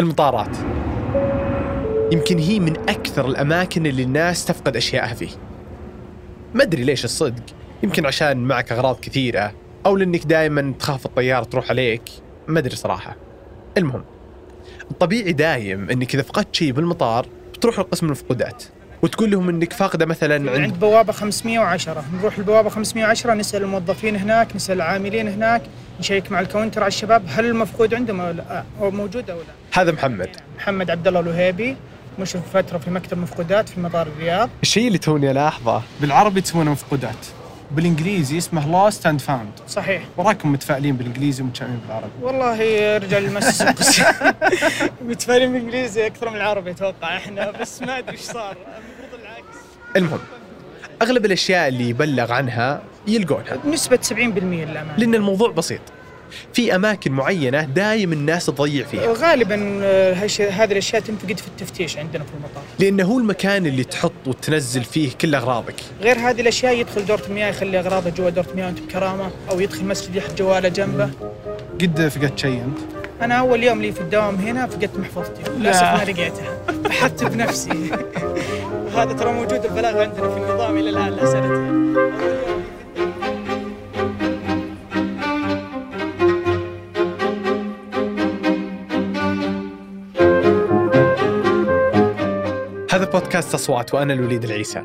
المطارات. يمكن هي من أكثر الأماكن اللي الناس تفقد أشيائها فيه. ما أدري ليش الصدق. يمكن عشان معك أغراض كثيرة أو لأنك دائما تخاف الطيارة تروح عليك. ما أدري صراحة. المهم الطبيعي دايم أنك إذا فقدت شيء بالمطار بتروح لقسم المفقودات وتقول لهم إنك فاقدة مثلا عند عند بوابة 510 نروح البوابه 510 نسأل الموظفين هناك نسأل العاملين هناك نشيك مع ال counter على الشباب هل المفقود عندهم أو لا؟ أو موجود أو لا؟ هذا محمد. محمد عبد الله الوهيبي مشرف فترة في مكتب مفقودات في مطار الرياض. الشيء اللي توني الاحظه بالعربي تسمونه مفقودات بالإنجليزي اسمه lost and found صحيح. وراكم متفائلين بالإنجليزي ومتشائمين بالعربي. والله رجال المس متفائلين بالإنجليزي أكثر من العربي أتوقع إحنا بس ما أدري إيش صار. المهم أغلب الأشياء اللي يبلغ عنها يلقونها. بنسبه 70% للأمانة. لأن الموضوع بسيط. في أماكن معينة دايم الناس تضيع فيها. وغالبا آه، هذه الأشياء تنفقد في التفتيش عندنا في المطار. لأنه هو المكان اللي تحط وتنزل فيه كل أغراضك. غير هذه الأشياء يدخل دورة المياه يخلي أغراضه جوا دورة المياه وانت بكرامة أو يدخل مسجد يحط جواله جنبه. قد فقدت شيء أنت؟ أنا أول يوم لي في الدوام هنا فقدت محفظتي. للأسف ما لقيتها. بحثت بنفسي. هذا ترى موجود البلاغ عندنا في النظام إلى الآن لا سنتين هذا بودكاست أصوات وأنا الوليد العيسى.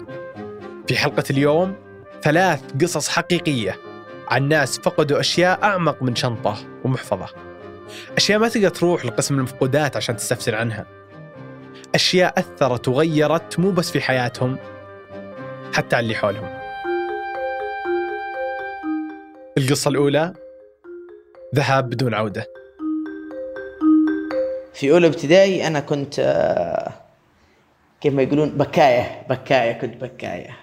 في حلقة اليوم ثلاث قصص حقيقية عن ناس فقدوا أشياء أعمق من شنطة ومحفظة. أشياء ما تقدر تروح لقسم المفقودات عشان تستفسر عنها. أشياء اثرت وغيرت مو بس في حياتهم حتى على اللي حولهم. القصة الأولى ذهاب بدون عودة. في أولى ابتدائي أنا كنت آه، كيف ما يقولون بكاية بكاية كنت بكاية.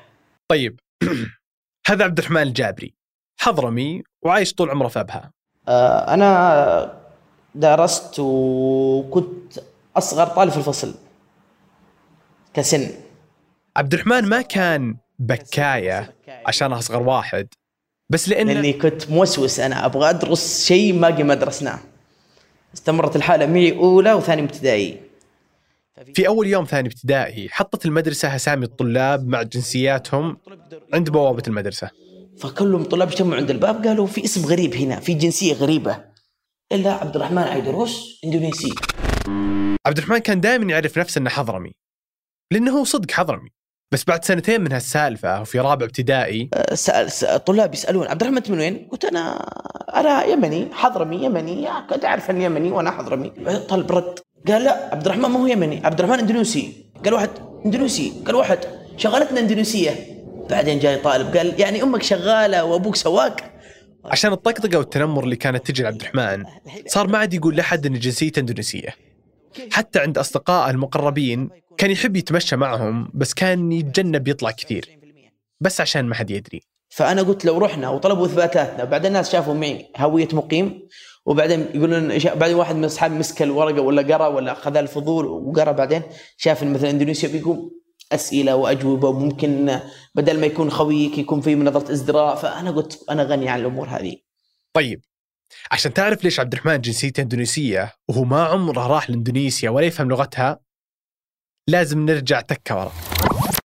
طيب هذا عبد الرحمن الجابري. حضرمي وعايش طول عمره في أبها. آه، أنا درست وكنت أصغر طالب في الفصل. كسن. عبد الرحمن ما كان بكاية عشان أصغر واحد. بس لأنه لأني كنت موسوس أنا أبغى أدرس شيء باقي ما درسناه استمرت الحالة معي أولى وثاني ابتدائي. في أول يوم ثاني ابتدائي حطت المدرسة اسامي الطلاب مع جنسياتهم عند بوابة المدرسة. فكلهم طلاب اجتمعوا عند الباب قالوا في اسم غريب هنا في جنسية غريبة. الا عبد الرحمن عيدروس إندونيسي. عبد الرحمن كان دائما يعرف نفسه إنه حضرمي. لأنه هو صدق حضرمي. بس بعد سنتين من هالسالفة وفي رابع ابتدائي سأل سأل الطلاب يسألون عبد الرحمن أنت من وين؟ قلت أنا أنا يمني حضرمي يمني يا كنت أعرف اني يمني وأنا حضرمي. طلب رد. قال لا عبد الرحمن ما هو يمني عبد الرحمن إندونيسي. قال واحد إندونيسي. قال واحد شغلتنا إندونيسية. بعدين جاي طالب قال يعني أمك شغالة وأبوك سواق؟ عشان الطقطقة والتنمر اللي كانت تجي لعبد الرحمن صار ما عاد يقول لأحد ان جنسيته إندونيسية. حتى عند اصدقائه المقربين كان يحب يتمشى معهم بس كان يتجنب يطلع كثير. بس عشان ما حد يدري. فأنا قلت لو رحنا وطلبوا إثباتاتنا بعد الناس شافوا معي هوية مقيم وبعدين يقولون بعدين واحد من اصحابي مسك الورقة ولا قرأ ولا أخذ الفضول وقرأ بعدين شاف إن مثلا إندونيسيا بيقوم أسئلة وأجوبة وممكن بدل ما يكون خويك يكون في نظره إزدراء. فأنا قلت أنا غني عن الأمور هذه. طيب. عشان تعرف ليش عبد الرحمن جنسيته إندونيسية وهو ما عمره راح لإندونيسيا ولا يفهم لغتها لازم نرجع تكة ورا.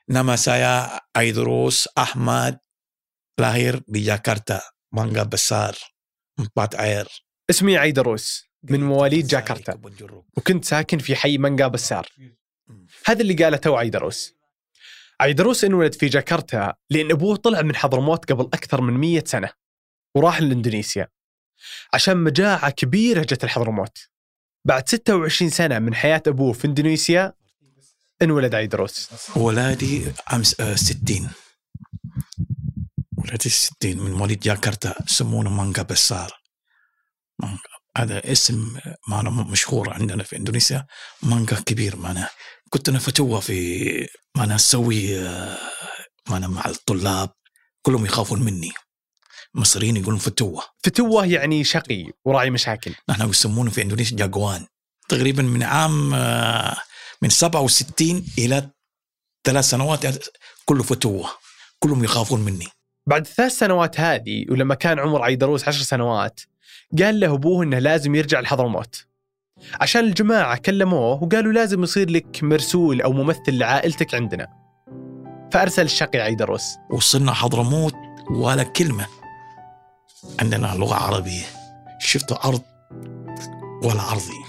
Nama saya Aidrus Ahmad, lahir di Jakarta, Mangga Besar, Empat Air. اسمي عيدروس من مواليد جاكرتا. وكنت ساكن في حي مانجا بسار. هذا اللي قاله تو عيدروس عيدروس انولد في جاكرتا لأن أبوه طلع من حضرموت قبل أكثر من 100 سنة وراح لإندونيسيا عشان مجاعة كبيرة جت لحضرموت. بعد 26 سنة من حياة أبوه في إندونيسيا انولد عيدروس ولادي عام س- آه، 60 ولادي 60 من مواليد جاكرتا يسمونه مانجا بسار. مانجا. هذا اسم معنا مشهور عندنا في إندونيسيا. مانجا كبير معنا كنت أنا فتوة في معنا أسوي آه، معنا مع الطلاب. كلهم يخافون مني. المصريين يقولون فتوة. فتوة يعني شقي وراعي مشاكل. نحن يسمونه في إندونيسيا جاكوان. تقريبا من عام آه، من 67 إلى ثلاث سنوات كله فتوه كلهم يخافون مني. بعد الثلاث سنوات هذه ولما كان عمر عيدروس عشر سنوات قال له أبوه إنه لازم يرجع لحضرموت. عشان الجماعة كلموه وقالوا لازم يصير لك مرسول أو ممثل لعائلتك عندنا. فأرسل الشقي عيدروس وصلنا حضرموت ولا كلمة عندنا لغة عربية. شفت أرض ولا أرضي؟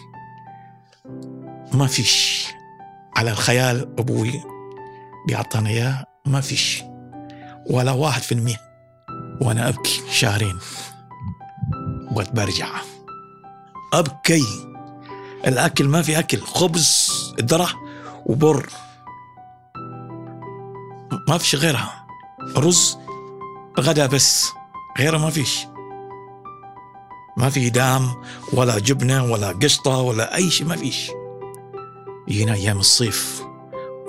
ما فيش على الخيال أبوي بيعطانا إياه ما فيش ولا واحد في المية. وأنا أبكي شهرين. بغيت برجع. أبكي. الأكل ما في أكل خبز ذرة وبر. ما فيش غيرها. رز غدا بس. غيره ما فيش. ما في دام ولا جبنة ولا قشطة ولا أي شيء ما فيش. جينا أيام الصيف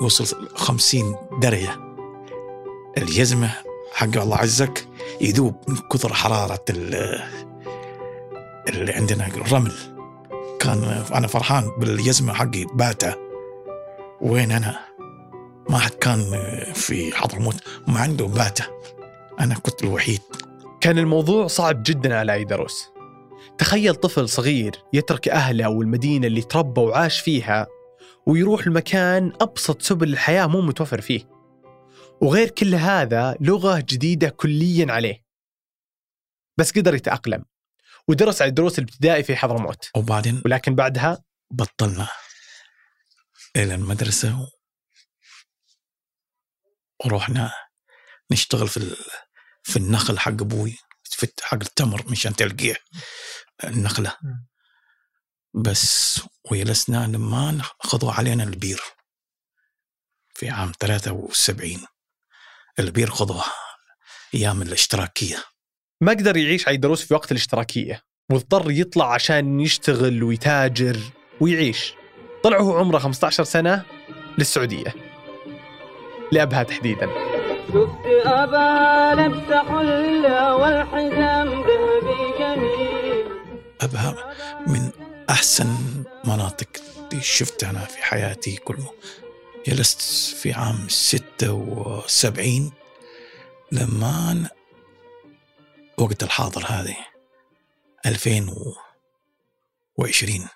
يوصل خمسين درجة. الجزمة حق الله عزك يذوب من كثر حرارة ال- اللي عندنا الرمل. كان أنا فرحان بالجزمة حقي باتا وين أنا؟ ما حد كان في حضرموت ما عنده باتا أنا كنت الوحيد. كان الموضوع صعب جدا على عيدروس تخيل طفل صغير يترك أهله والمدينة اللي تربى وعاش فيها ويروح لمكان أبسط سبل الحياة مو متوفر فيه. وغير كل هذا لغة جديدة كليا عليه. بس قدر يتأقلم. ودرس عيدروس الابتدائي في حضرموت. وبعدين؟ ولكن بعدها؟ بطلنا. إلى المدرسة و- ورحنا نشتغل في ال- في النخل حق أبوي في حق التمر مشان تلقيه. النخلة. بس وجلسنا لما خذوا علينا البير في عام 73 البير خذوه أيام الاشتراكية. ما قدر يعيش عيدروس في وقت الاشتراكية واضطر يطلع عشان يشتغل ويتاجر ويعيش. طلع وهو عمره 15 سنة للسعودية. لأبها تحديداً. شفت أبا لبس حلة والحزام ذهبي جميل أبها من أحسن مناطق اللي شفتها أنا في حياتي كله. جلست في عام ستة وسبعين لما وقت الحاضر هذه ألفين وعشرين.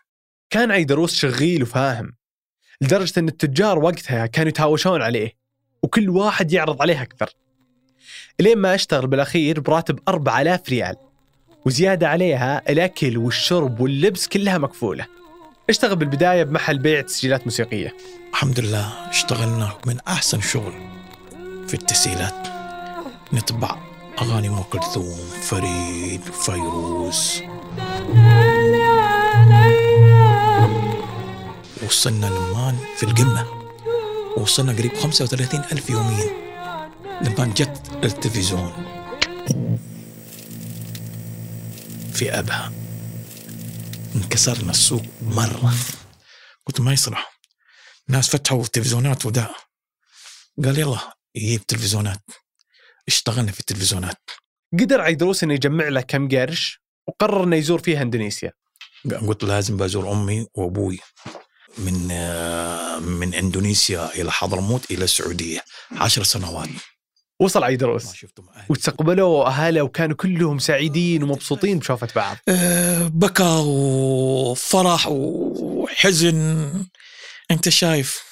كان عيدروس شغيل وفاهم لدرجة أن التجار وقتها كانوا يتهاوشون عليه وكل واحد يعرض عليه أكثر. لين ما أشتغل بالأخير براتب 4000 ريال. وزيادة عليها الأكل والشرب واللبس كلها مكفولة اشتغل بالبداية بمحل بيع تسجيلات موسيقية. الحمد لله اشتغلنا من أحسن شغل في التسجيلات. نطبع أغاني أم كلثوم فريد فيروز. وصلنا لمان في القمة. وصلنا قريب 35 ألف يوميا. لما جت التلفزيون في أبها. انكسرنا السوق مرة. قلت ما يصلح. ناس فتحوا تلفزيونات ودا قال يلا يجيب تلفزيونات. اشتغلنا في التلفزيونات. قدر عيدروس إنه يجمع له كم قرش وقرر إنه يزور فيها إندونيسيا. قلت لازم بزور أمي وأبوي. من آه، من إندونيسيا إلى حضرموت إلى السعودية. عشر سنوات. وصل ما عيدروس شفتهم أهلي. واستقبلوه اهله وكانوا كلهم سعيدين ومبسوطين بشوفة بعض. آه، بكى وفرح وحزن. أنت شايف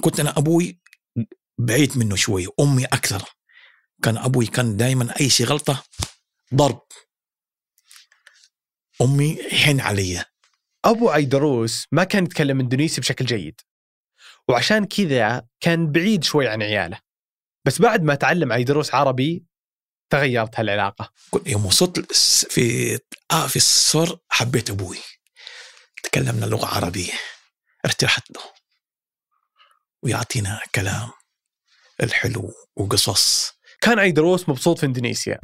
كنت أنا أبوي بعيد منه شوي أمي أكثر. كان أبوي كان دائما أي شيء غلطة ضرب. أمي حن علي. أبو عيدروس ما كان يتكلم إندونيسي بشكل جيد. وعشان كذا كان بعيد شوي عن عياله. بس بعد ما تعلم عيدروس عربي تغيرت هالعلاقة. يوم وصلت في آه في الصور حبيت أبوي. تكلمنا لغة عربية. ارتحت له. ويعطينا كلام الحلو وقصص. كان عيدروس مبسوط في إندونيسيا.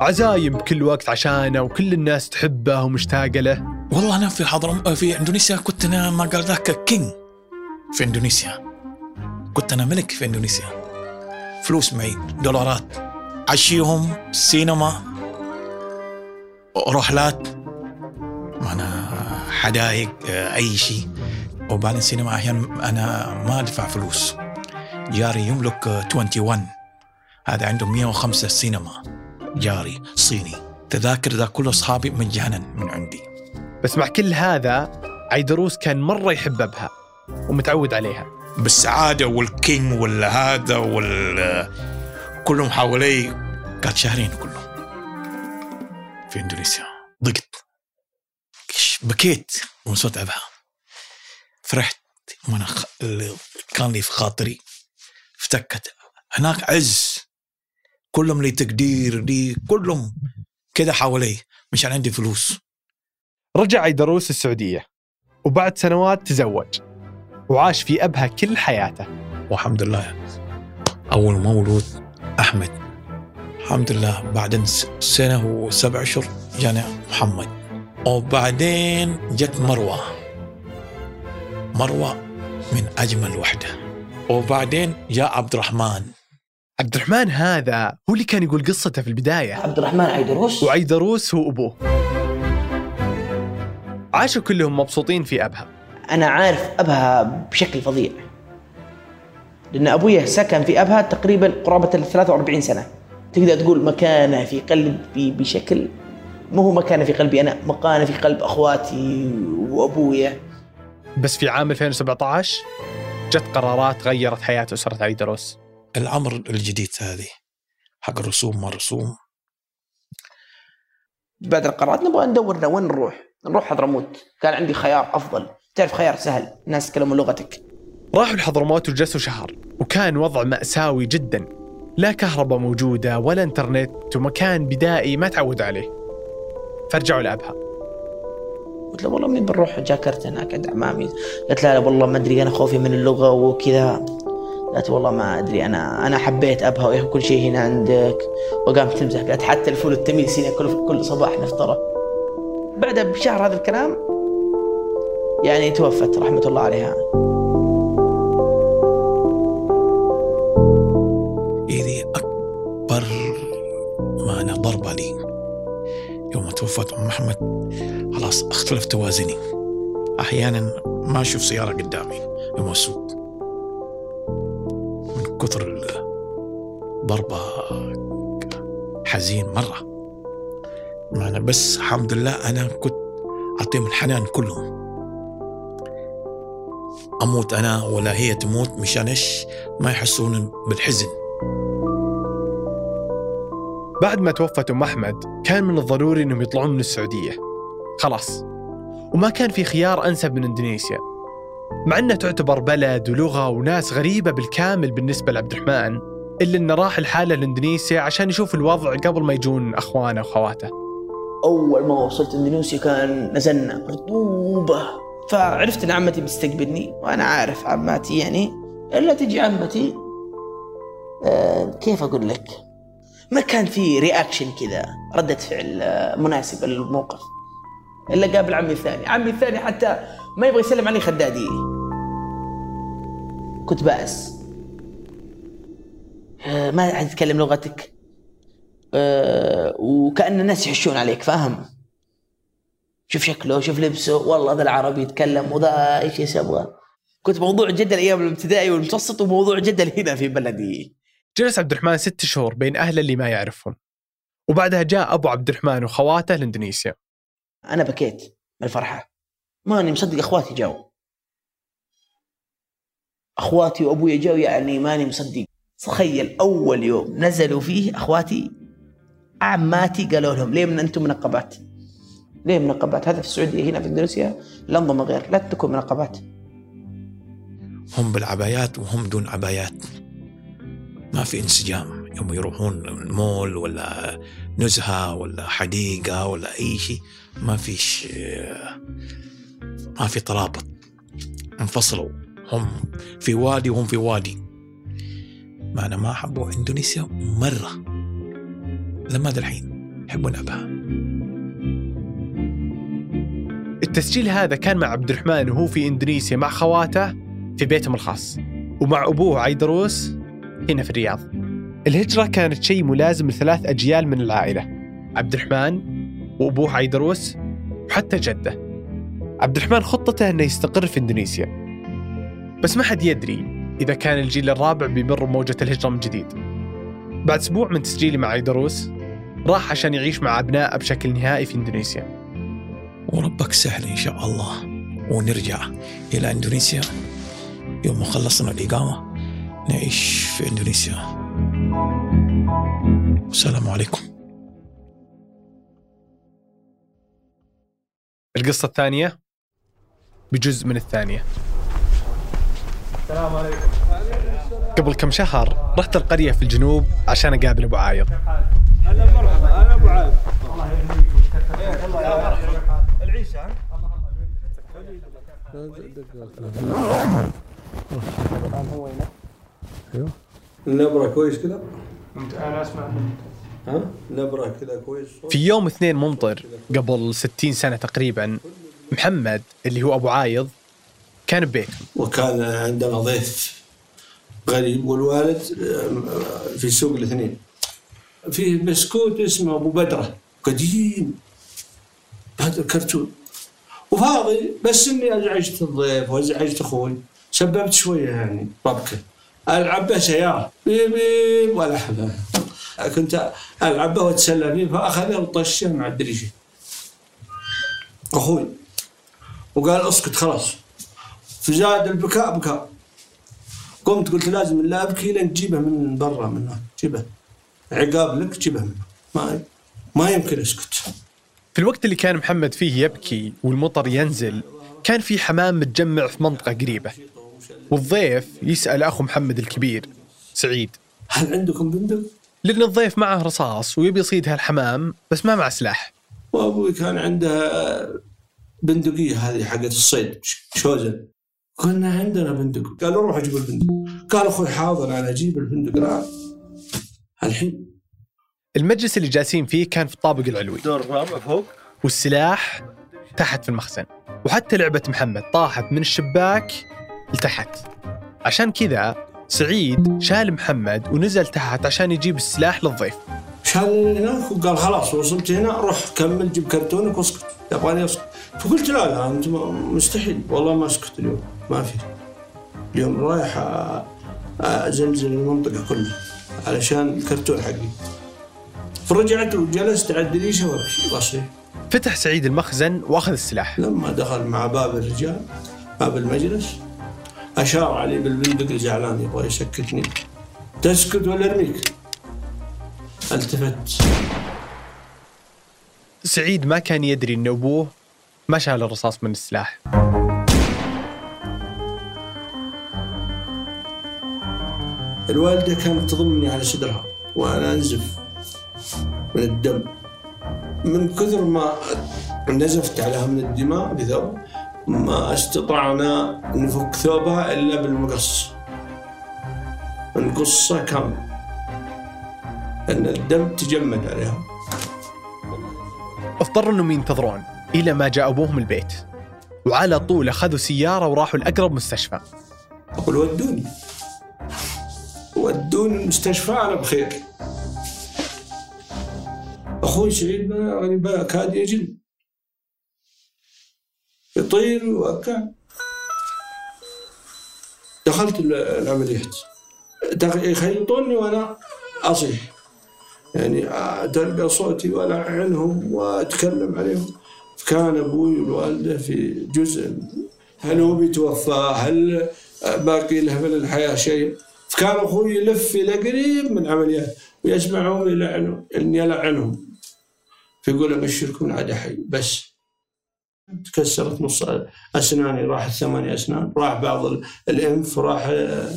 عزايم بكل وقت عشانه وكل الناس تحبه ومشتاقة له. والله أنا في حضرم في إندونيسيا كنت أنا ما قال ذاك كينج في إندونيسيا. كنت أنا ملك في إندونيسيا. فلوس معي دولارات. عشيهم سينما رحلات معنا حدايق آه، أي شيء. وبعدين السينما أحيانا أنا ما أدفع فلوس. جاري يملك آه، 21 هذا عنده 105 سينما. جاري صيني. تذاكر ذا كل أصحابي مجانا من عندي. بس مع كل هذا عيدروس كان مرة يحب أبها ومتعود عليها. بالسعادة والكينج ولا هذا وال كلهم حوالي قعدت شهرين كلهم في إندونيسيا. ضقت. بكيت من صوت ابها فرحت. وأنا خ... كان لي في خاطري. افتكت. هناك عز. كلهم لي تقدير لي. كلهم كذا حوالي. مشان عندي فلوس. رجع عيدروس السعودية. وبعد سنوات تزوج. وعاش في أبها كل حياته. والحمد لله. أول مولود أحمد. الحمد لله. بعدين س- سنة وسبع اشهر جانا محمد. وبعدين جت مروة. مروة من أجمل وحدة. وبعدين جاء عبد الرحمن. عبد الرحمن هذا هو اللي كان يقول قصته في البداية. عبد الرحمن عيدروس؟ وعيدروس هو أبوه. عاشوا كلهم مبسوطين في أبها أنا عارف أبها بشكل فظيع. لأن أبويا سكن في أبها تقريبا قرابة ال 43 سنة. تقدر تقول مكانة في قلبي بشكل مو هو مكانة في قلبي أنا مكانة في قلب أخواتي وأبويا. بس في عام 2017 جت قرارات غيرت حياة أسرة عيدروس الأمر الجديد هذه حق الرسوم ما رسوم بعد القرارات نبغى ندور وين نروح؟ نروح حضرموت. كان عندي خيار أفضل. تعرف خيار سهل الناس يتكلمون لغتك. راحوا الحضرموت وجلسوا شهر وكان وضع مأساوي جدا. لا كهرباء موجودة ولا إنترنت ومكان بدائي ما تعودوا عليه. فرجعوا لأبها. قلت له والله من بنروح؟ جاكرتا هناك عند عمامي. قالت لا لا والله ما أدري أنا خوفي من اللغة وكذا. قالت والله ما أدري أنا أنا حبيت أبها وإيه كل شيء هنا عندك. وقامت تمزح قالت حتى الفول التميس هنا كل كل صباح نفطره. بعدها بشهر هذا الكلام يعني توفت رحمة الله عليها. إذي أكبر ما أنا ضربة لي يوم توفت أم محمد خلاص اختلف توازني. أحيانا ما أشوف سيارة قدامي يوم أسوق. من كثر الضربة حزين مرة. ما أنا بس الحمد لله أنا كنت أعطيهم الحنان كلهم. أموت أنا ولا هي تموت مشان إيش؟ ما يحسون بالحزن. بعد ما توفت أم أحمد كان من الضروري أنهم يطلعون من السعودية خلاص. وما كان في خيار أنسب من إندونيسيا. مع أنها تعتبر بلد ولغة وناس غريبة بالكامل بالنسبة لعبد الرحمن إلا أنه راح الحالة لإندونيسيا عشان يشوف الوضع قبل ما يجون أخوانه وخواته أول ما وصلت إندونيسيا كان نزلنا رطوبة. فعرفت إن عمتي بتستقبلني وأنا عارف عماتي يعني. إلا تجي عمتي آه كيف أقول لك؟ ما كان في رياكشن كذا ردة فعل آه مناسبة للموقف. إلا قابل عمي الثاني. عمي الثاني حتى ما يبغى يسلم علي خدادي. كنت بائس آه ما عاد تتكلم لغتك. آه، وكأن الناس يحشون عليك فاهم؟ شوف شكله شوف لبسه والله ذا العربي يتكلم وذا إيش إيش يبغى كنت موضوع جدا أيام الابتدائي والمتوسط وموضوع جدا هنا في بلدي. جلس عبد الرحمن ست شهور بين أهله اللي ما يعرفهم. وبعدها جاء أبو عبد الرحمن وخواته لإندونيسيا. أنا بكيت من الفرحه ماني مصدق أخواتي جاوا. أخواتي وأبوي جاوا يعني ماني مصدق. تخيل أول يوم نزلوا فيه أخواتي عماتي قالوا لهم ليه من أنتم منقبات؟ ليه منقبات؟ هذا في السعودية هنا في إندونيسيا الانظمه غير لا تكون منقبات. هم بالعبايات وهم دون عبايات. ما في انسجام. يوم يروحون المول ولا نزهة ولا حديقة ولا أي شيء ما فيش ما في ترابط. انفصلوا. هم في وادي وهم في وادي. ما أنا ما حبوا إندونيسيا مرة. لما الحين يحبون أبها؟ التسجيل هذا كان مع عبد الرحمن وهو في إندونيسيا مع خواته في بيتهم الخاص ومع أبوه عيدروس هنا في الرياض. الهجرة كانت شيء ملازم لثلاث أجيال من العائلة. عبد الرحمن وأبوه عيدروس وحتى جده. عبد الرحمن خطته إنه يستقر في إندونيسيا. بس ما حد يدري إذا كان الجيل الرابع بيمر بموجة الهجرة من جديد. بعد أسبوع من تسجيلي مع عيدروس راح عشان يعيش مع أبنائه بشكل نهائي في إندونيسيا. وربك سهل إن شاء الله. ونرجع إلى إندونيسيا. يوم ما خلصنا الإقامة نعيش في إندونيسيا. السلام عليكم. القصة الثانية؟ بجزء من الثانية. السلام عليكم. قبل كم شهر رحت القرية في الجنوب عشان أقابل أبو عايض. النبرة كويس كذا؟ أنا اسمع ها؟ نبرة كذا كويس في يوم اثنين ممطر قبل 60 سنة تقريبا محمد اللي هو أبو عايض كان ببيته وكان عندنا ضيف غريب والوالد آه، في سوق الاثنين. في بسكوت اسمه أبو بدرة قديم. هذا الكرتون. وفاضي بس إني أزعجت الضيف وأزعجت أخوي. سببت شوية يعني ربكه ألعب به سياره بيب ولا حبه كنت ألعب به وأتسلى فيه فاخذه وطشه مع الدريشة. أخوي وقال أسكت خلاص. فزاد البكاء بكاء. قمت قلت لازم لا أبكي لين تجيبه من برا من هناك جيبه عقاب لك جيبه منه. ما ما يمكن أسكت. في الوقت اللي كان محمد فيه يبكي والمطر ينزل كان في حمام متجمع في منطقة قريبة. والضيف يسأل أخو محمد الكبير سعيد هل عندكم بندق؟ لأن الضيف معه رصاص ويبي يصيد هالحمام بس ما معه سلاح. وأبوي كان عنده بندقية هذه حقت الصيد شوزن قلنا عندنا بندق. قالوا روح أجيب البندق. قال أخوي حاضر أنا أجيب البندق. الان الحين المجلس اللي جالسين فيه كان في الطابق العلوي. دور الرابع فوق. والسلاح تحت في المخزن. وحتى لعبة محمد طاحت من الشباك لتحت. عشان كذا سعيد شال محمد ونزل تحت عشان يجيب السلاح للضيف. شال هناك وقال خلاص وصلت هنا روح كمل جيب كرتونك واسكت. يبغاني أسكت. فقلت لا لا أنت مستحيل. والله ما أسكت اليوم. ما في. اليوم رايح أزلزل المنطقة كلها علشان الكرتون حقي. فرجعت وجلست على الدريشه وابكي واصيح فتح سعيد المخزن وأخذ السلاح. لما دخل مع باب الرجال باب المجلس أشار علي بالبندق زعلان يبغى يسكتني. تسكت ولا أرميك؟ التفت. سعيد ما كان يدري ان أبوه ما شال الرصاص من السلاح. الوالدة كانت تضمني على صدرها وأنا أنزف. من الدم. من كثر ما نزفت عليها من الدماء بثوب ما استطعنا نفك ثوبها إلا بالمقص. نقصه كامل أن الدم تجمد عليها. اضطروا أنهم ينتظرون إلى ما جاء أبوهم البيت. وعلى طول أخذوا سيارة وراحوا لأقرب مستشفى. أقول ودوني. ودوني المستشفى أنا بخير. أخوي سعيد ما- يعني كاد يجن. يطير وكان دخلت ال- العمليات يخيطوني وأنا أصيح. يعني آه، تلقى صوتي وألعنهم وأتكلم عليهم. كان أبوي والوالدة في جزء. هل هو بيتوفى؟ هل باقي له من الحياة شيء؟ فكان أخوي يلف إلى قريب من عمليات ويسمعهم يلعنوا إني يلعنهم فيقول أبشركم عاد حي بس تكسرت نص أسناني راحت ثمانية أسنان راح بعض ال- الأنف راح آه،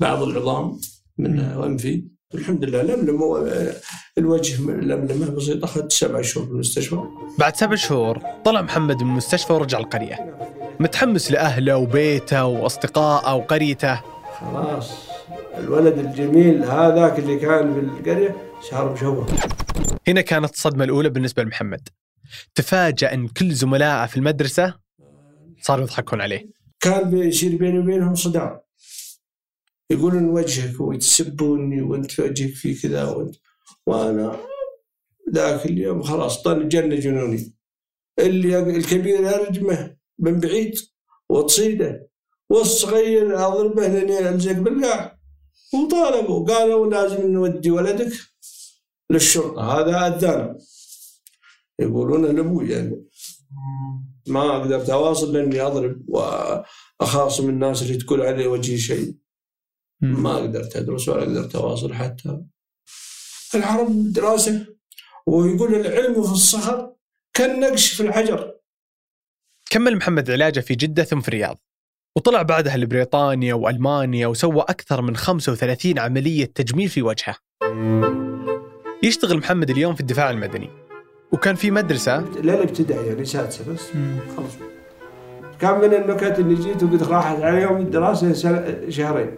بعض العظام من أنفي الحمد لله لملم آه، الوجه من لملمة بسيطة أخذت سبع شهور في المستشفى. بعد سبع شهور طلع محمد من المستشفى ورجع القرية. متحمس لأهله وبيته وأصدقائه وقريته. خلاص الولد الجميل هذاك اللي كان في القرية صار مشوه هنا كانت الصدمة الأولى بالنسبة لمحمد. تفاجأ إن كل زملائه في المدرسة صاروا يضحكون عليه. كان بيصير بيني وبينهم صدام يقولون وجهك ويتسبوني وانت وجهك في كذا وانت وأنا ذاك اليوم خلاص طل جن جنوني. اللي الكبير أرجمه من بعيد وتصيده. والصغير أضربه لين يلزق بالقاع. وطالبوا قالوا لازم نودي ولدك. للشرطه هذا اذانا يقولون لأبوي يعني. ما قدرت اواصل لأني أضرب وأخاصم الناس اللي تقول علي وجهي شيء. ما قدرت أدرس ولا قدرت اواصل حتى. العرب دراسة. ويقول العلم في الصخر كالنقش في الحجر. كمل محمد علاجه في جدة ثم في الرياض. وطلع بعدها لبريطانيا وألمانيا وسوى أكثر من 35 عملية تجميل في وجهه. يشتغل محمد اليوم في الدفاع المدني. وكان في مدرسة. لا الابتدائي يعني سادسة بس. خلص كان من النكت اني جيت وقد راحت عليهم الدراسة سنة- شهرين.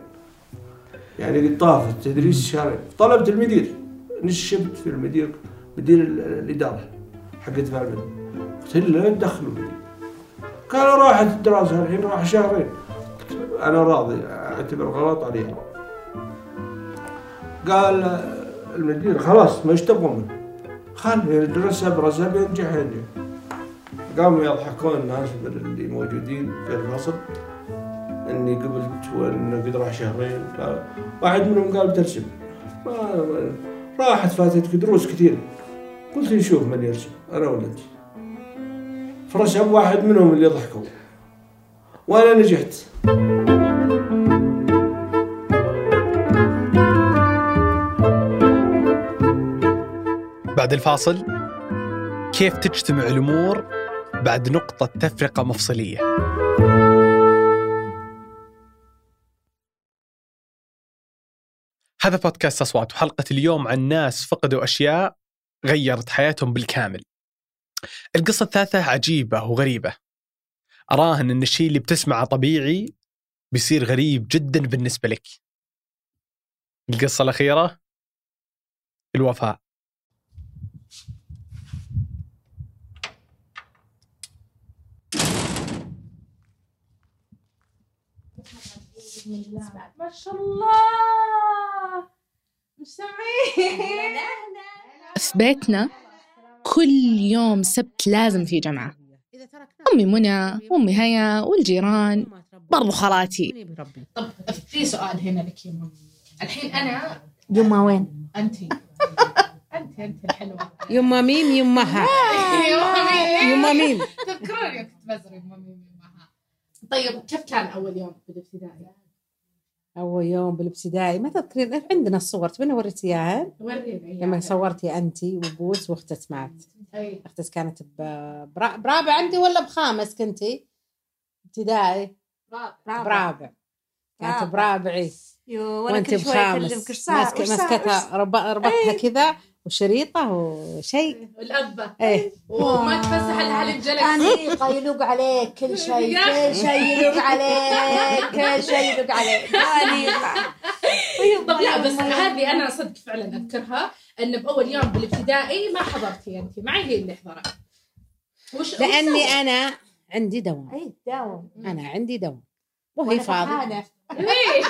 يعني قد طافت تدريس شهرين. طلبت المدير. نشبت في المدير مدير ال- الإدارة حق دفاع المدني. قلت له لا المدير. قالوا راحت الدراسة الحين راح شهرين. أنا راضي أعتبر غلط عليها. قال المدير خلاص ما إيش تبغون منه خل يدرسها برسها بينجح ينجح قاموا يضحكون الناس اللي موجودين في الفصل إني قبلت وانه قد راح شهرين. واحد منهم قال بترسم. راحت فاتتك دروس كثير. قلت نشوف من يرسم أنا ولا انت فرسم واحد منهم اللي ضحكوا. وأنا نجحت. بعد الفاصل. كيف تجتمع الأمور بعد نقطة تفرقة مفصلية؟ هذا بودكاست أصوات وحلقة اليوم عن ناس فقدوا أشياء غيرت حياتهم بالكامل. القصة الثالثة عجيبة وغريبة. أراهن أن الشيء اللي بتسمعه طبيعي بيصير غريب جدا بالنسبة لك. القصة الأخيرة الوفاء. ما شاء الله. مش سامعين في بيتنا كل يوم سبت لازم في جمعة. أمي منى وأمي هيا والجيران برضو خالاتي. طب في سؤال هنا لك يما الحين أنا يما وين؟ أنت. أنت أنت الحلوة. يما ميم يمها يما ميم. تذكروني كنت بزر يما ميم يمها طيب كيف كان أول يوم بالابتدائي؟ أول يوم بالابتدائي. ما تذكرين عندنا الصور؟ تبين وريتي اياها وريني لما صورتي انت وبوس وأختك معك أي. أختك كانت برابع عندي ولا بخامس كنتي؟ ابتدائي. برابع. كانت برابعي. يو وأنا وانت كل شوي اكلمك بخامس. إيش صار؟ ماسكة- وإيش صار؟ ماسكتها ربطها كذا. وشريطة وشيء. والأبة إيه. وما تفسح لها للجلس أنيقة يلوق عليك كل شيء كل شيء يلوق عليك كل شيء يلوق عليك. أنيقة طب لا بس هذه أنا صدق فعلا أذكرها إن بأول يوم بالابتدائي ما حضرتي أنت. معي هي اللي حضرت وش سوت؟ أنا عندي دوام. أي داوم أنا عندي دوام. وهي.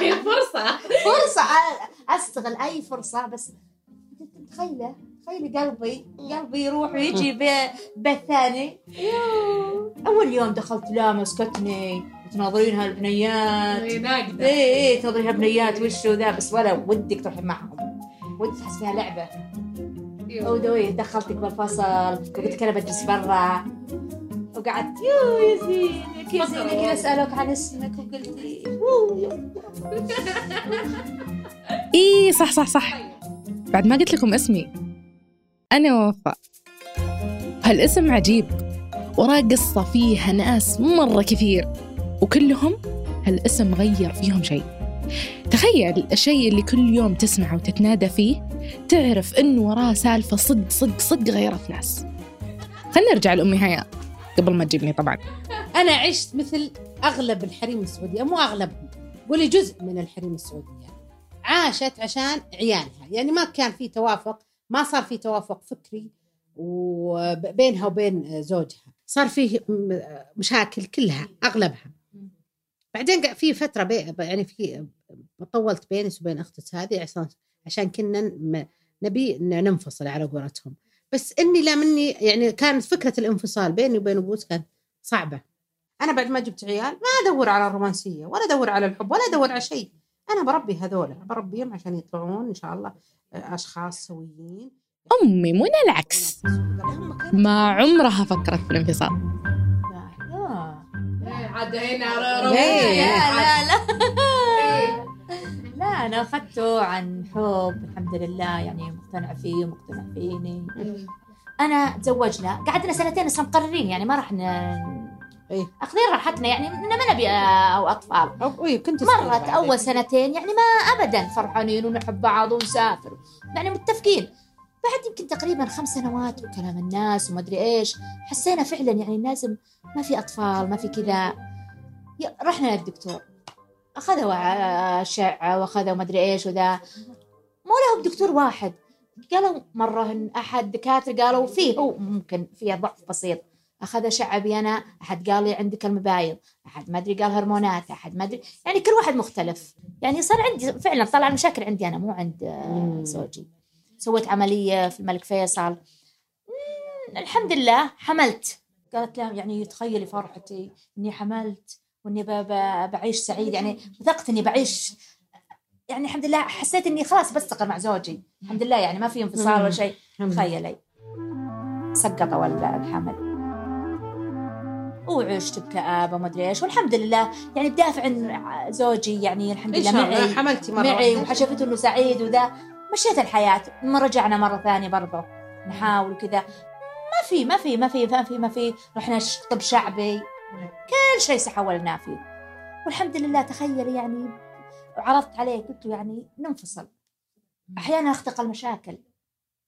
ليه فرصة. فرصة أ- أستغل أي فرصة بس تخيله تخيلي قلبي قلبي يروح ويجي ب- بيت ثاني. يو. أول يوم دخلت لا مسكتني تناظرينها البنيات إيه، ناقدة. اي اي تناظرينها بنيات وشو ذا بس ولا ودك تروحي معهم. ودك تحس فيها لعبة. ودوي دخلتك بالفصل وقلت لك أنا بجلس برا. وقعدت يو يا زينك يا زينك كذا اسالك عن اسمك وقلتي. إيه صح صح صح. بعد ما قلت لكم اسمي. أنا وفاء هالاسم عجيب. وراه قصة فيها ناس مرة كثير. وكلهم هالاسم غير فيهم شيء. تخيل الشيء اللي كل يوم تسمعه وتتنادى فيه تعرف إنه وراه سالفة صدق صدق صدق غيرت ناس. خلينا نرجع لأمي هيا قبل ما تجيبني طبعا. أنا عشت مثل أغلب الحريم السعودية مو أغلبهم. قولي جزء من الحريم السعودية. عاشت عشان عيالها. يعني ما كان في توافق ما صار في توافق فكري وبينها وبين زوجها. صار فيه مشاكل كلها أغلبها. بعدين في فترة بي يعني في طولت بيني وبين أختي هذه عشان عشان كنا نبي ننفصل على قولتهم. بس إني لا مني يعني كانت فكرة الانفصال بيني وبين أبوس كانت صعبة. أنا بعد ما جبت عيال ما أدور على الرومانسية ولا أدور على الحب ولا أدور على شيء. أنا بربي هذولا بربيهم عشان يطلعون إن شاء الله أشخاص سويين. أمي منى العكس. ما عمرها فكرت في الانفصال عاد هنا إيه، لا لا إيه. لا. أنا اخذته عن حب الحمد لله يعني مقتنع فيه ومقتنع فيني. أنا تزوجنا قعدنا سنتين بس مقررين يعني ما راح ن... إيه. أخذين راحتنا يعني ما نبي آه، أطفال. أو- إيه كنت مرت أول سنتين يعني ما ابدا فرحانين ونحب بعض ونسافر. يعني متفقين. بعد يمكن تقريبا خمس سنوات وكلام الناس وما أدري إيش حسينا فعلا يعني لازم ما في أطفال ما في كذا. رحنا للدكتور. أخذوا آه، اشعه وأخذوا ما أدري إيش وذا. مو لهم دكتور واحد. قالوا مرة أحد دكاترة قالوا فيه هو ممكن فيه ضعف بسيط. أخذ اشعه بي أنا أحد قال لي عندك المبايض أحد ما أدري قال هرمونات أحد ما أدري يعني كل واحد مختلف. يعني صار عندي فعلا طلع المشاكل عندي أنا مو عند آه، زوجي. سويت عملية في الملك فيصل. الحمد لله حملت. قالت لا يعني تخيلي فرحتي إني حملت وإني ب- ب- بعيش سعيد يعني وثقت إني بعيش. يعني الحمد لله حسيت إني خلاص بستقر مع زوجي. الحمد لله يعني ما في انفصال ولا شيء. تخيلي. سقطوا ال- الحمل. وعشت بكآبة ما أدري إيش والحمد لله. يعني بدافع عن زوجي يعني الحمد لله معي. حملتي مرة معي. وحشفته إنه سعيد وذا. مشيت الحياة. ما رجعنا مرة ثانية برضه. نحاول وكذا ما في ما في ما في ما في ما في. رحنا طب شعبي. كل شيء سحولناه فيه. والحمد لله تخيل يعني عرضت عليه قلت له يعني ننفصل. أحيانا اختلق المشاكل.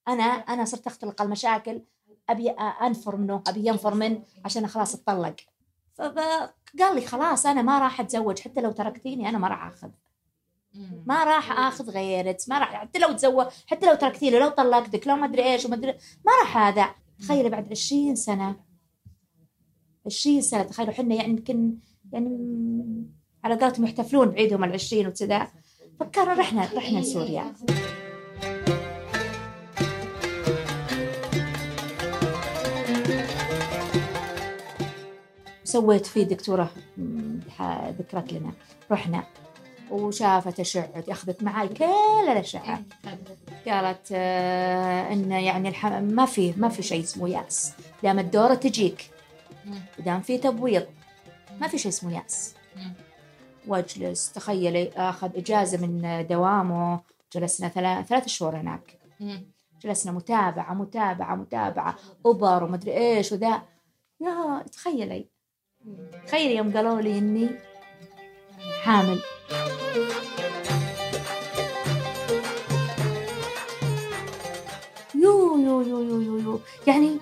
أنا أنا صرت اختلق المشاكل. أبي أنفر منه أبي ينفر من عشان خلاص اتطلق. فقال لي خلاص أنا ما راح أتزوج حتى لو تركتيني أنا ما راح أخذ. ما راح أخذ غيرك ما راح حتى لو تزوج حتى لو تركتيني لو طلقتك لو ما أدري إيش وما أدري ما راح هذا. تخيلي بعد 20 سنة. 20 سنة تخيلوا إحنا يعني يمكن يعني على قولتهم يحتفلون بعيدهم العشرين وكذا. فكرنا رحنا رحنا لسوريا. سويت فيه دكتورة ذكرت لنا. رحنا. وشافت أشعة أخذت معي كل الأشعة. قالت آه إن يعني الح... ما في ما في شيء اسمه يأس. دام الدورة تجيك. ودام في تبويض. ما في شيء اسمه يأس. واجلس. تخيلي أخذ إجازة من دوامه. جلسنا ثلاث ثلاث شهور هناك. جلسنا متابعة متابعة متابعة. ابر ومدري إيش وذا. يا تخيلي. تخيلي يوم قالوا لي إني حامل. يو يو يو يو يو, يو. يعني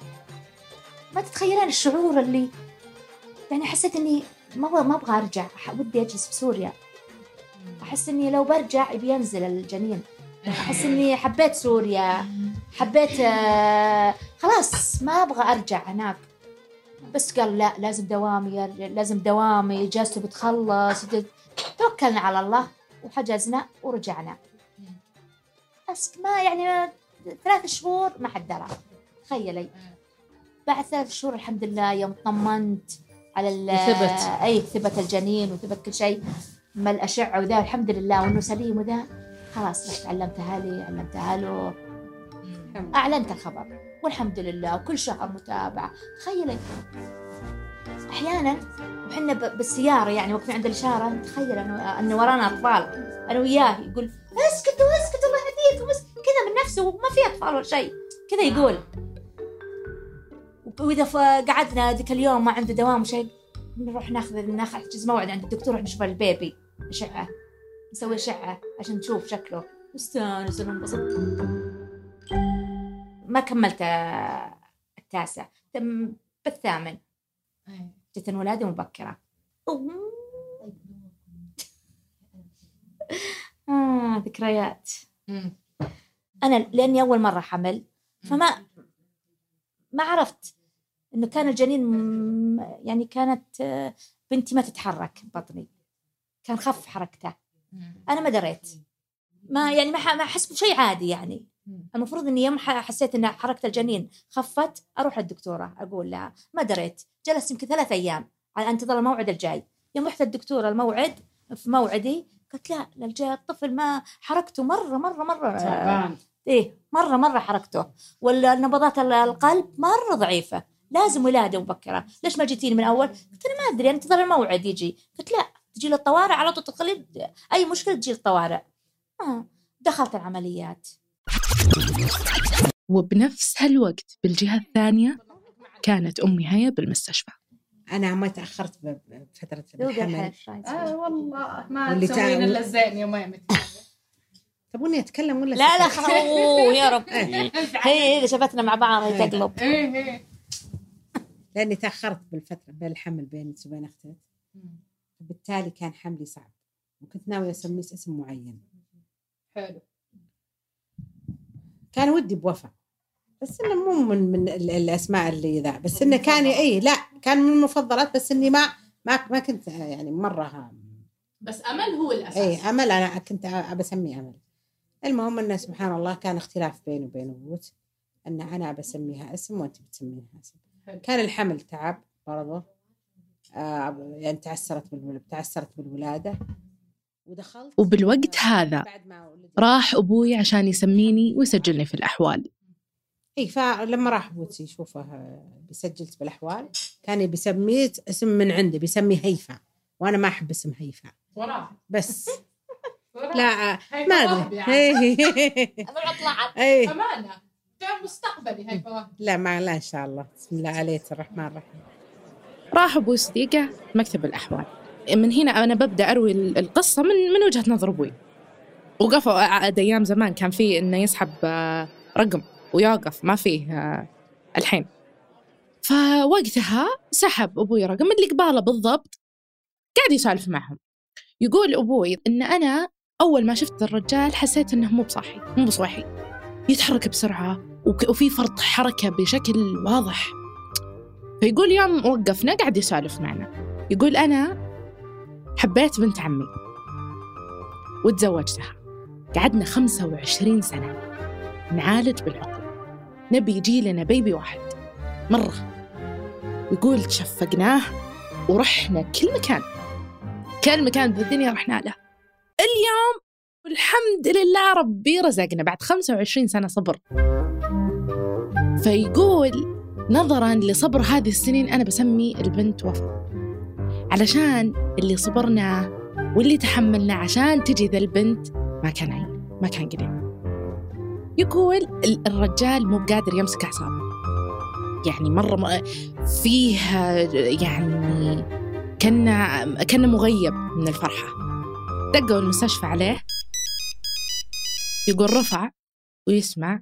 ما تتخيلين الشعور اللي يعني حسيت إني ما ما أبغى أرجع. ودي أجلس بسوريا أحس إني لو برجع يبي ينزل الجنين. أحس إني حبيت سوريا. حبيت آه، خلاص ما أبغى أرجع هناك. بس قال لا لازم دوامي لازم دوامي اجازته بتخلص. توكلنا على الله وحجزنا ورجعنا. بس ما يعني ثلاث شهور ما حد درى. تخيلي. بعد ثلاث شهور الحمد لله يوم طمنت على ال- وثبت. أي ثبت الجنين وثبت كل شيء. ما الأشعة وذا الحمد لله. وإنه سليم وذا. خلاص رحت علمتها لي علمتها له. أعلنت الخبر. والحمد لله وكل شهر متابعة. تخيلي. أحيانا وحنا ب- بالسيارة يعني واقفين عند الإشارة تخيل انه أنه ورانا أطفال. أنا وياه يقول اسكتوا اسكتوا الله يهديكم كذا من نفسه وما في أطفال ولا شيء. كذا يقول. وإذا ف- قعدنا ذيك اليوم ما عنده دوام وشيء نروح ناخذ ناخذ موعد عند الدكتور نروح نشوف البيبي. اشعه نسوي اشعه عشان نشوف شكله. نستانس وننبسط ما كملت آه، التاسع. تم بالثامن. جت الولادة مبكرة. آه ذكريات. أنا لأني أول مرة حمل فما ما عرفت إنه كان الجنين يعني كانت آه، بنتي ما تتحرك بطني. كان خف حركته. أنا ما دريت. ما يعني ما ما أحس بشيء عادي يعني. المفروض إني يوم حسيت إن حركة الجنين خفت أروح للدكتورة أقول لها ما دريت جلست يمكن ثلاث أيام على انتظر الموعد الجاي. يوم رحت الدكتوره الموعد في موعدي قالت لا الج- الطفل ما حركته مرة مرة مرة تعبان. إيه مرة مرة حركته. ولا نبضات ال- القلب مرة ضعيفة. لازم ولادة مبكرة. ليش ما جيتيني من أول؟ قلت أنا ما أدري انتظر الموعد يجي. قلت لا تجي للطوارئ على طول تدخلي أي مشكلة تجي للطوارئ. آه. دخلت العمليات. وبنفس هالوقت بالجهة الثانية كانت أمي هيا بالمستشفى. أنا ما تأخرت بفترة الحمل. آه والله ما تسوين إلا الزين يوم ما يمت تبوني أتكلم ولا لا لا؟ خلاص يا رب هي اذا شفتنا مع بعض هي إيه. تقلب. إيه إيه. لأني تأخرت بالفترة بين الحمل بين وبين أختي. بالتالي كان حملي صعب. وكنت ناوية أسميه اسم معين. حلو. كان ودي بوفاء بس إنه مو من من ال- الأسماء اللي ذا. بس إنه كان اي لا كان من المفضلات بس إني ما ما ما كنت يعني مرة بس أمل هو الأساس. اي أمل. أنا كنت أبى أسميه أمل. المهم إنه سبحان الله كان اختلاف بيني وبين ابوت إن أنا أبى أسميها اسم وأنت بتسميها اسم. كان الحمل تعب برضه آه يعني تعسرت. تعسرت بالولادة. وبالوقت هذا راح أبوي عشان يسميني ويسجلني في الأحوال. إي فلما راح ابوتي يشوفه بسجلت بالاحوال كان بيسميه اسم من عنده بيسمي هيفا. وأنا ما أحب اسم هيفا. وراه بس. لا هيفا ما وهبي ادري يعني. إي. أمانة. كان مستقبلي هاي فواهب لا ما لا إن شاء الله. بسم الله عليك الرحمن الرحيم. راح أبوي صديقة مكتب الأحوال. من هنا أنا ببدأ أروي ال- القصة من من وجهة نظر أبوي. وقفوا عاد أيام زمان كان في إنه يسحب آه، رقم ويوقف ما فيه آه، الحين. فوقتها سحب أبوي رقم اللي قباله بالضبط قاعد يسولف معهم. يقول أبوي إن أنا أول ما شفت الرجال حسيت إنه مو بصاحي مو بصاحي يتحرك بسرعة وك- وفي فرط حركة بشكل واضح. فيقول يوم وقفنا قاعد يسولف معنا. يقول أنا حبيت بنت عمي وتزوجتها. قعدنا 25 سنة. نعالج بالعقل. نبي يجي لنا بيبي واحد. مرة. يقول تشفقناه ورحنا كل مكان. كل مكان بالدنيا رحنا له. اليوم والحمد لله ربي رزقنا بعد 25 سنة صبر. فيقول نظرا لصبر هذه السنين أنا بسمي البنت وفاء علشان اللي صبرناه واللي تحملناه عشان تجي ذا البنت ما كان عين ما كان قليل يقول ال- الرجال مو بقادر يمسك أعصابه. يعني مرة م- فيه يعني كنا كنا مغيب من الفرحة. دقوا المستشفى عليه. يقول رفع ويسمع.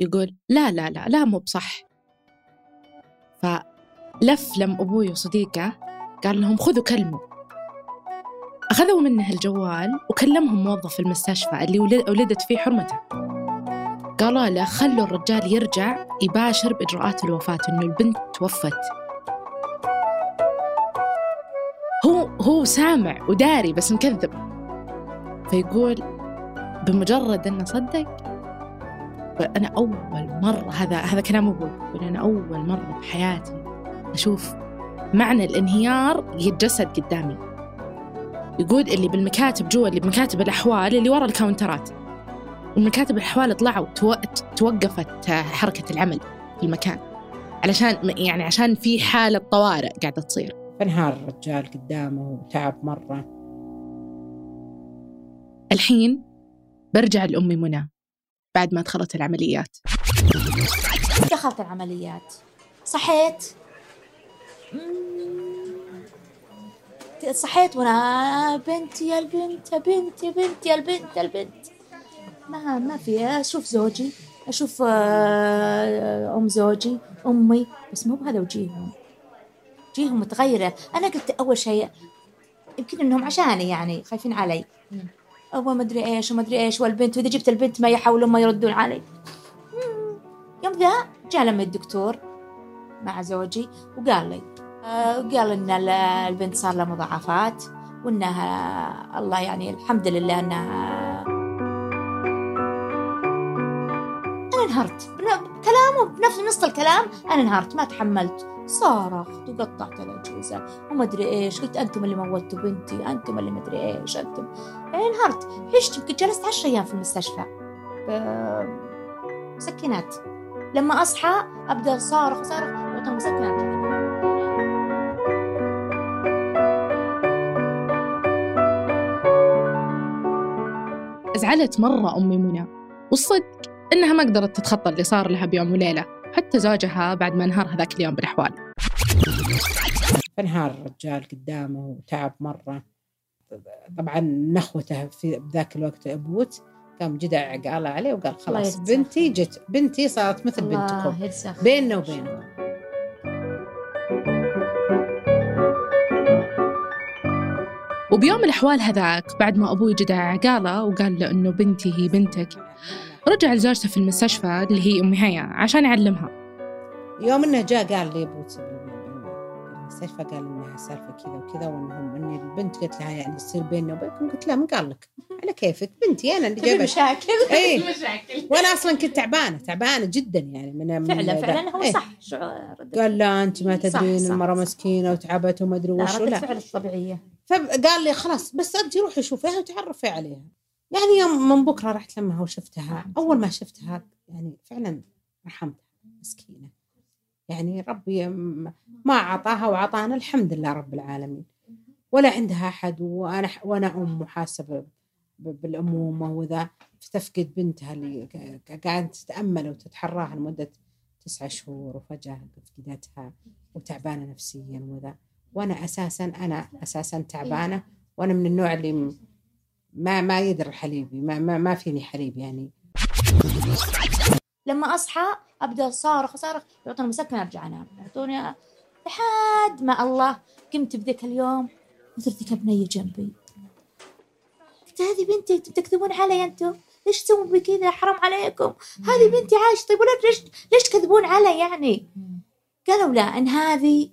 يقول لا لا لا لا مو بصح. فلف لم أبوي وصديقه. قال لهم خذوا كلموا أخذوا منه الجوال وكلمهم موظف المستشفى اللي ولد- ولدت فيه حرمته. قالوا له خلوا الرجال يرجع يباشر بإجراءات الوفاة إنه البنت توفت. هو هو سامع وداري بس مكذب. فيقول بمجرد إنه صدق أنا أول مرة هذا هذا كلام أبوي يقول أنا أول مرة بحياتي أشوف معنى الانهيار يتجسد قدامي. يقول اللي بالمكاتب جوا اللي بمكاتب الأحوال اللي ورا الكاونترات. ومكاتب الأحوال طلعوا تو- توقفت حركة العمل في المكان. علشان يعني عشان في حالة طوارئ قاعدة تصير. فانهار الرجال قدامه وتعب مرة. الحين برجع لأمي منى بعد ما دخلت العمليات. دخلت العمليات. صحيت. صحيت وأنا بنتي يا البنت يا بنت يا بنت يا البنت يا البنت. ما ما في أشوف زوجي أشوف آه، أم زوجي أمي بس مو بهذا وجيههم. وجيههم متغيرة. أنا قلت أول شيء يمكن إنهم عشاني يعني خايفين علي. هو ما ادري إيش وما ادري إيش والبنت وإذا جبت البنت ما يحاولون ما يردون علي. يوم ذا جاء لما الدكتور مع زوجي وقال لي آه، قال إن ال- البنت صار لها مضاعفات وانها الله يعني الحمد لله إنها أنا انهرت. بن- كلامه بنفس نص الكلام أنا انهرت ما تحملت. صارخت وقطعت الاجهزه وما أدري إيش قلت أنتم اللي موتوا بنتي أنتم اللي ما أدري إيش أنتم. يعني انهرت. عشت يمكن جلست 10 أيام في المستشفى. مسكنات. لما أصحى أبدأ صارخ صارخ يعطون مسكن زعلت مرة أمي منى والصدق إنها ما قدرت تتخطى اللي صار لها بيوم وليلة حتى زوجها بعد ما انهار هذاك اليوم بالأحوال. فانهار الرجال قدامه وتعب مرة. طبعا نخوته في ذاك الوقت أبوت قام جدع عقاله عليه وقال خلاص بنتي جت بنتي صارت مثل بنتكم. بيننا وبينكم. وبيوم الأحوال هذاك بعد ما أبوي جدع عقاله وقال له إنه بنتي هي بنتك رجع لزوجته في المستشفى اللي هي أم هيا عشان يعلمها. يوم إنه جاء قال لي ابوت بالمستشفى قال إنها سالفة كذا وكذا وإنهم اني البنت قلت لها يعني تصير بيننا وبينكم قلت لا من قال لك. على كيفك بنتي أنا اللي جايبة. مشاكل؟ اي مشاكل. وأنا أصلا كنت تعبانة تعبانة جدا يعني من فعلا. فعلا هو إيه. صح شو رد قال لا أنت ما تدرين المره. مسكينة وتعبت وما أدري لا وش ولا. فعل طبيعية فقال لي خلاص بس انت روحي شوفيها وتعرفي عليها. يعني يوم من بكرة رحت لمها وشفتها أول ما شفتها يعني فعلا رحمتها مسكينة. يعني ربي ما أعطاها. وأعطانا الحمد لله رب العالمين. ولا عندها أحد وأنا وأنا أم محاسه ب- ب- بالأمومة وذا تفقد بنتها اللي قاعدة تتأمل وتتحراها لمدة تسعة شهور وفجأة فقدتها وتعبانة نفسيا وذا. وأنا أساسا أنا أساسا تعبانة. وأنا من النوع اللي ما ما يدر حليبي ما ما, ما فيني حليب يعني. لما أصحى أبدأ صارخ صارخ. يعطوني مسكن أرجع أنام. يعطوني لحد ما الله قمت بذاك اليوم وصرت بنية جنبي. قلت هذه بنتي تكذبون علي أنتم ليش تسوون بي كذا حرام عليكم. هذه بنتي عايشة. طيب ولا ليش ليش تكذبون علي يعني؟ قالوا لا إن هذه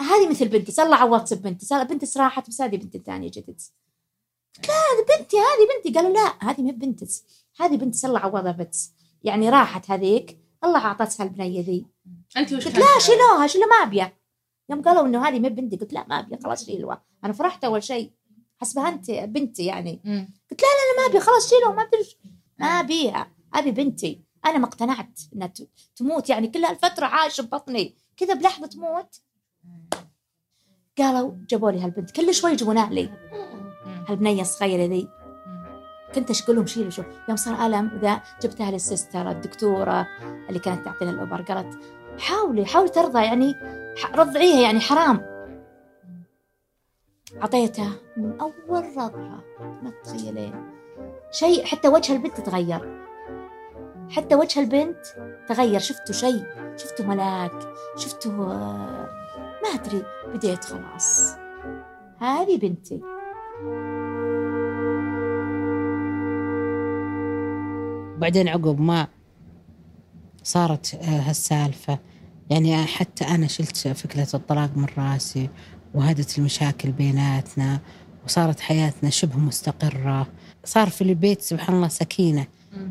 هذه مثل بنتي. صار على واتساب بنتي. صار بنتي راحت بس هذه بنتي الثانية جدت. لا بنتي هذه بنتي. قالوا لا هذه مو بنتي هذه بنتي صلى عوضها بس يعني راحت هذيك الله أعطتها البنية ذي. أنت وش قلت لا شيلوها شيلوا ما أبيها؟ يوم قالوا إنه هذه مو بنتي قلت لا ما أبيها خلاص شيلوها أنا فرحت أول شيء حسبها أنت بنتي يعني. قلت لا لا لا ما ابي خلاص شيلوها ما أدري. ما أبيها أبي بنتي. أنا ما اقتنعت إنها تموت يعني كل هالفترة عايشه ببطني. كذا بلحظة تموت قالوا جابوا لي هالبنت. كل شوي يجيبونها لي. هالبنية الصغيرة ذي. كنت اشقول لهم شيلوا شو يوم صار الم ذا جبتها للسيستر الدكتورة اللي كانت تعطينا الأوبر قالت حاولي حاولي ترضى يعني رضعيها يعني حرام. أعطيتها من أول رضعة. ما تتخيلين شيء حتى وجه البنت تغير حتى وجه البنت تغير. شفتوا شيء؟ شفتوا ملاك؟ شفتوا آه، ما أدري. بديت خلاص. هذه بنتي. وبعدين عقب ما صارت آه، هالسالفة. يعني حتى أنا شلت فكرة الطلاق من رأسي وهدت المشاكل بيناتنا وصارت حياتنا شبه مستقرة. صار في البيت سبحان الله سكينة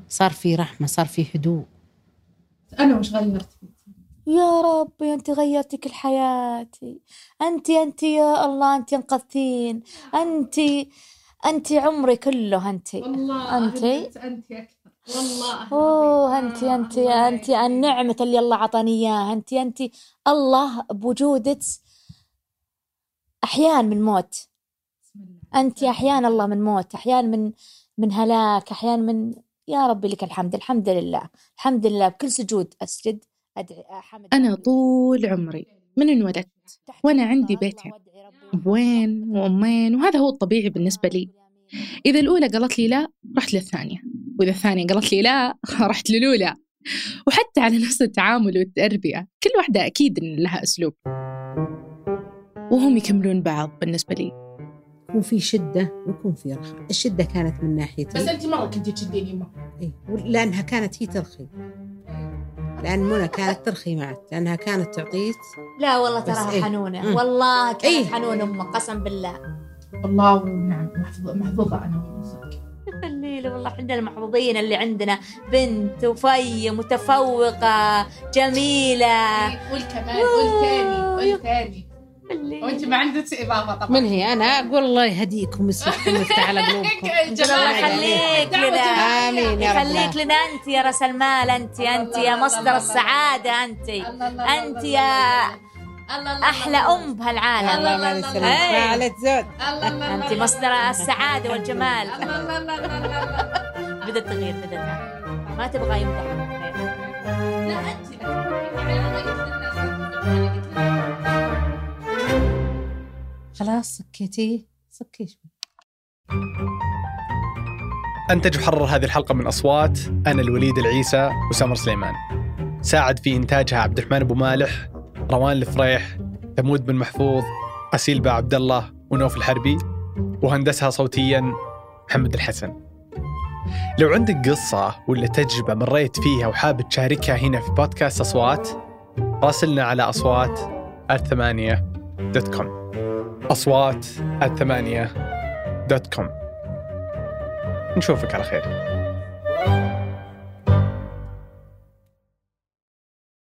صار في رحمة صار في هدوء. أنا وش غيرت؟ يا ربي أنت غيرتي كل حياتي. أنت أنت يا الله أنت أنقذتين. أنت أنت عمري كله أنت. والله أنت؟ أهل أنت أكثر والله. أوه انت انت انت النعمة اللي الله عطاني إياها. انت انت الله بوجودك أحيان من موت. انت أحيان الله من موت أحيان من من هلاك أحيان من يا ربي لك الحمد الحمد لله الحمد لله. بكل سجود أسجد أدعي أحمد أنا طول عمري من انولدت وأنا عندي بيتين أبوين وأمين وهذا هو الطبيعي بالنسبة لي. إذا الأولى قالت لي لا رحت للثانية. وإذا الثانية قالت لي لا رحت للأولى. وحتى على نفس التعامل والتربية كل واحدة أكيد إن لها أسلوب. وهم يكملون بعض بالنسبة لي. يكون في شدة ويكون في رخاء. الشدة كانت من ناحيتي بس أنت مرة كنتي تشديني يمه إيه، لأنها كانت هي ترخي. لأن منى كانت ترخي معك لأنها كانت تعطيك. لا والله تراها إيه. حنونة. مم. والله كانت إيه. حنونة أمك قسم بالله. والله ونعم محظوظه أنا. وصدق الليلة والله إحنا المحظوظين اللي عندنا بنت وفي متفوقة جميلة. قول كمان قول تاني قول تاني وانت ما عندك إضافة طبعا. من هي؟ أنا أقول الله يهديكم ويصلحكم ويفتح على قلوبكم. جمال يخليك لنا. آمين يا رب. يخليك لنا أنت يا رأس المال أنت أنت يا مصدر السعادة أنت. أنت يا أحلى أم بهالعالم. الله ما يسلمك. إيه. ما عليك زود. انت مصدر السعادة والجمال. بدت تغير بدت ما تبغى يمدح. لا انت خلاص سكيتي سكي شوي. أنتج وحرر هذه الحلقة من أصوات أنا الوليد العيسى وسمر سليمان. ساعد في إنتاجها عبد الرحمن أبو مالح روان الفريح ثمود بن محفوظ أسيل با عبد الله ونوف الحربي وهندسها صوتيا محمد الحسن. لو عندك قصة ولا تجربة مريت فيها وحاب تشاركها هنا في بودكاست أصوات راسلنا على أصوات at ثمانية dot com. أصوات الثمانية دوت كوم. نشوفك على خير.